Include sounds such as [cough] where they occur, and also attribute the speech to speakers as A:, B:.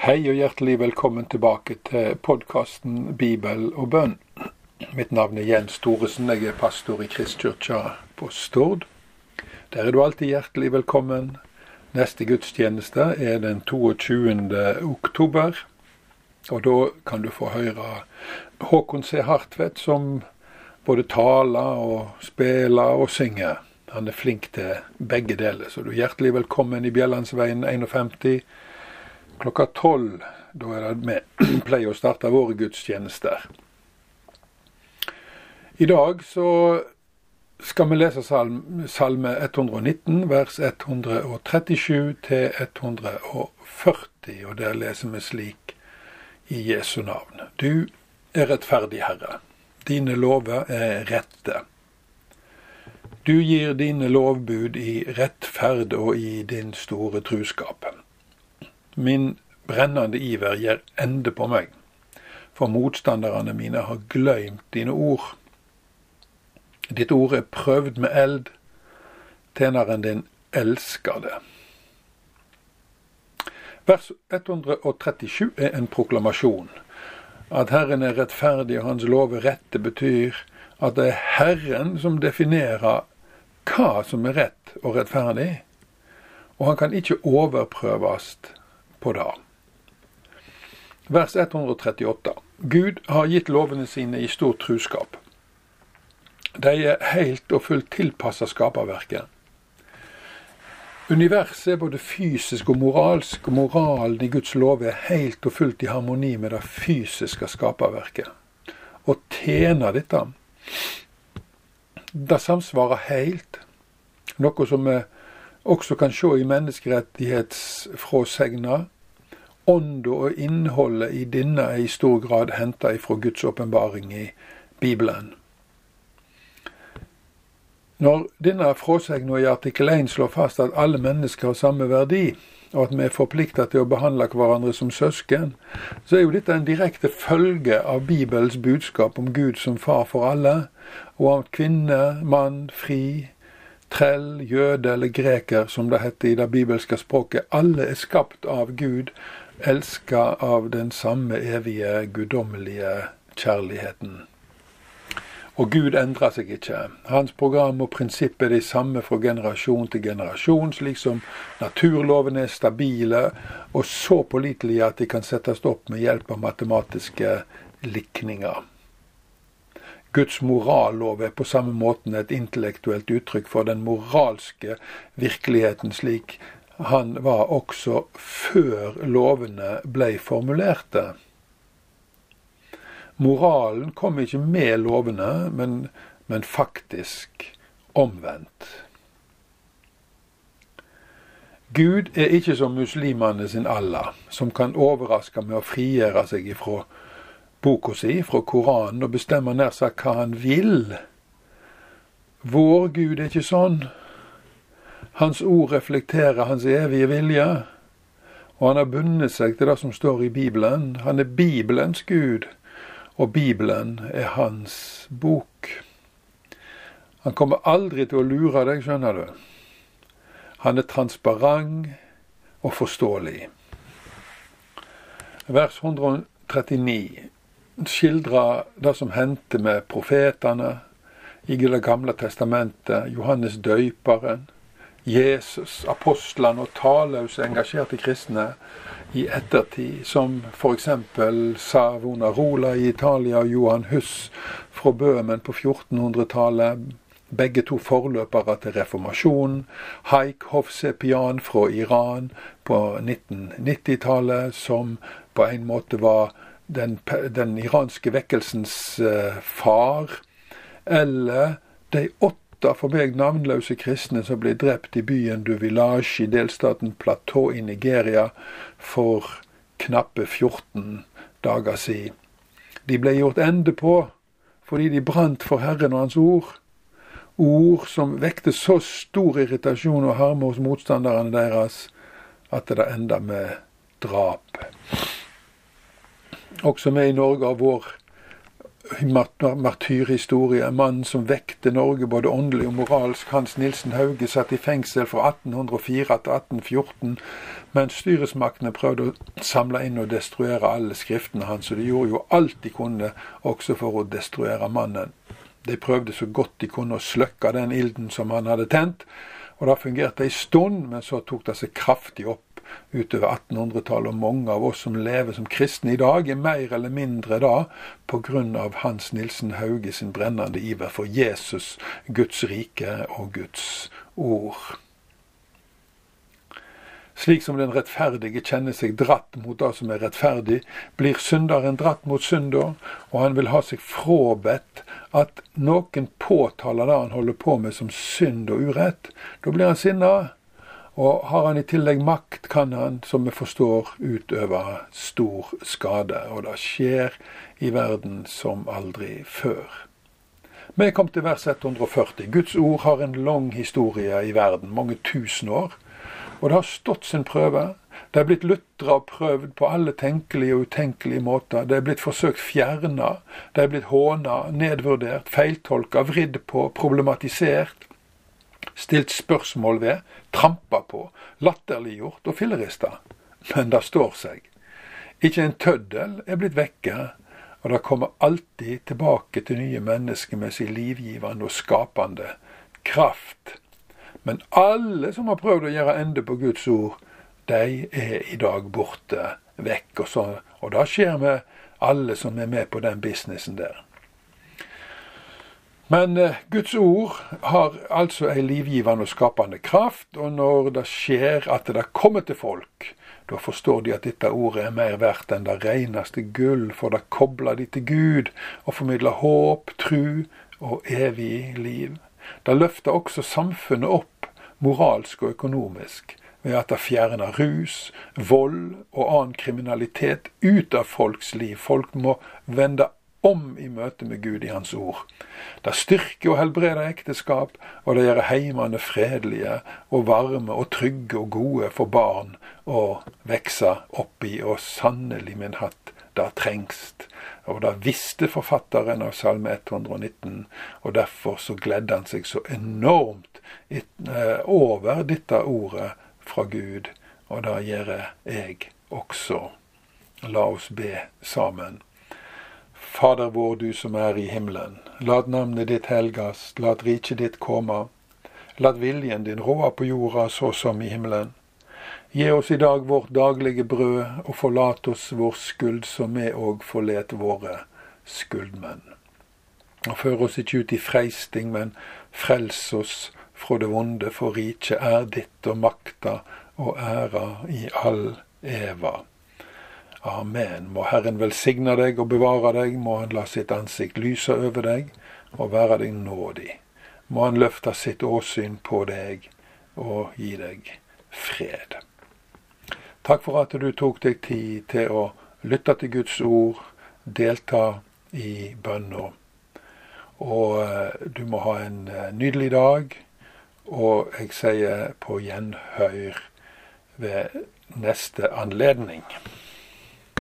A: Hei og hjertelig velkommen tilbake til podkasten Bibel og bønn. Mitt navn er Jens Thoresen, jeg er pastor i Kristkirka på Stord. Der er du alltid hjertelig velkommen. Neste gudstjeneste er den 22. oktober. Og da kan du få høre Håkon C. Hartvedt som både taler og spiller og synger. Han er flink til begge deler, så du er hjertelig velkommen i Bjellandsveien 51 klokka tolv. Da er det vi [clears throat] pleier å starte våre gudstjenester. I dag så skal vi lese salme 119, vers 137 til 140. Og der leser vi slik i Jesu navn. Du er rettferdig, Herre. Dine lover er rette. Du gir dine lovbud i rettferd og i din store truskap. Min brennende iver gir ende på meg, for motstanderne mine har gløymt dine ord. Ditt ord er prøvd med eld, tjeneren din elsker det. Vers 137 er en proklamasjon. At Herren er rettferdig og Hans lov er rette, betyr at det er Herren som definerer hva som er rett og rettferdig, og han kan ikke overprøves på det. Vers 138. Gud har gitt lovene sine i stor truskap. De er helt og fullt tilpassa skaperverket. Universet er både fysisk og moralsk, og moralen i Guds lov er helt og fullt i harmoni med det fysiske skaperverket. Å tjene dette, det samsvarer helt, noe som vi også kan se i menneskerettighetsfråsegna. Ånda og innholdet i denne er i stor grad henta ifra Guds åpenbaring i Bibelen. Når denne fråsegna i artikkel 1 slår fast at alle mennesker har samme verdi, og at vi er forplikta til å behandle hverandre som søsken, så er jo dette en direkte følge av Bibels budskap om Gud som far for alle, og om kvinne, mann, fri, trell, jøde eller greker, som det heter i det bibelske språket. Alle er skapt av Gud, elska av den samme evige, guddommelige kjærligheten. Og Gud endrer seg ikke. Hans program og prinsipp er de samme fra generasjon til generasjon, slik som naturlovene er stabile og så pålitelige at de kan settes opp med hjelp av matematiske likninger. Guds morallov er på samme måten et intellektuelt uttrykk for den moralske virkeligheten slik han var også før lovene ble formulerte. Moralen kom ikke med lovene, men, men faktisk omvendt. Gud er ikke som muslimene sin Allah, som kan overraske med å frigjøre seg ifra boka si fra Koranen og bestemmer nær sagt hva han vil. Vår Gud er ikke sånn. Hans ord reflekterer hans evige vilje. Og han har bundet seg til det som står i Bibelen. Han er Bibelens Gud, og Bibelen er hans bok. Han kommer aldri til å lure deg, skjønner du. Han er transparent og forståelig. Vers 139 skildrer det som hendte med profetene i Det gamle testamentet, Johannes døyperen, Jesus, apostlene og talløse engasjerte kristne i ettertid, som f.eks. Rola i Italia og Johan Huss fra Bøhmen på 1400-tallet, begge to forløpere til reformasjonen. Haik Hovsepian fra Iran på 1990-tallet, som på en måte var den, den iranske vekkelsens uh, far, eller de åtte for meg navnløse kristne som ble drept i byen Duvilage i delstaten Plateau i Nigeria for knappe 14 dager siden. De ble gjort ende på fordi de brant for Herren og Hans ord. Ord som vekte så stor irritasjon og harme hos motstanderne deres at det enda med drap. Også vi i Norge har vår martyrhistorie. Mannen som vekte Norge både åndelig og moralsk. Hans Nilsen Hauge satt i fengsel fra 1804 til 1814, mens styresmaktene prøvde å samle inn og destruere alle skriftene hans. Og de gjorde jo alt de kunne også for å destruere mannen. De prøvde så godt de kunne å slukke den ilden som han hadde tent. Og det fungerte ei stund, men så tok det seg kraftig opp utover 1800-tallet. Og mange av oss som lever som kristne i dag, er mer eller mindre da pga. Hans Nilsen Hauge sin brennende iver for Jesus, Guds rike og Guds ord. Slik som den rettferdige kjenner seg dratt mot det som er rettferdig, blir synderen dratt mot synder, og han vil ha seg fråbedt at noen påtaler det han holder på med som synd og urett. Da blir han sinna, og har han i tillegg makt, kan han, som vi forstår, utøve stor skade. Og det skjer i verden som aldri før. Vi kom til vers 140. Guds ord har en lang historie i verden, mange tusen år. Og det har stått sin prøve. Det er blitt lutra og prøvd på alle tenkelige og utenkelige måter. Det er blitt forsøkt fjerna. Det er blitt håna, nedvurdert, feiltolka, vridd på, problematisert stilt spørsmål ved, trampa på, latterliggjort og fillerista. Men det står seg. Ikke en tøddel er blitt vekke, og det kommer alltid tilbake til nye mennesker med sin livgivende og skapende kraft. Men alle som har prøvd å gjøre ende på Guds ord, de er i dag borte, vekk. Og, så, og det skjer med alle som er med på den businessen der. Men eh, Guds ord har altså ei livgivende og skapende kraft, og når det skjer at det kommer til folk, da forstår de at dette ordet er mer verdt enn det reneste gull, for det kobler de til Gud og formidler håp, tru og evig liv. Det løfter også samfunnet opp moralsk og økonomisk ved at det fjerner rus, vold og annen kriminalitet ut av folks liv. Folk må vende om i møte med Gud i Hans ord. Det styrker og helbreder ekteskap, og det gjør heimene fredelige og varme og trygge og gode for barn å vokse opp i. Og sannelig, min hatt, det trengst. Og det visste forfatteren av Salme 119, og derfor så gledde han seg så enormt eh, over dette ordet fra Gud, og det gjør jeg også. La oss be sammen. Fader vår, du som er i himmelen. Lat navnet ditt helgast, lat riket ditt komme. Lat viljen din råde på jorda så som i himmelen. Gi oss i dag vårt daglige brød, og forlat oss vår skyld som vi òg forlet våre skuldmenn. Og før oss ikke ut i freisting, men frels oss fra det vonde, for riket er ditt og makta og æra i all eva. Amen. Må Herren velsigne deg og bevare deg, må Han la sitt ansikt lyse over deg og være deg nådig. Må Han løfte sitt åsyn på deg og gi deg fred. Takk for at du tok deg tid til å lytte til Guds ord, delta i bønna. Og eh, du må ha en eh, nydelig dag, og jeg sier på gjenhør ved neste anledning.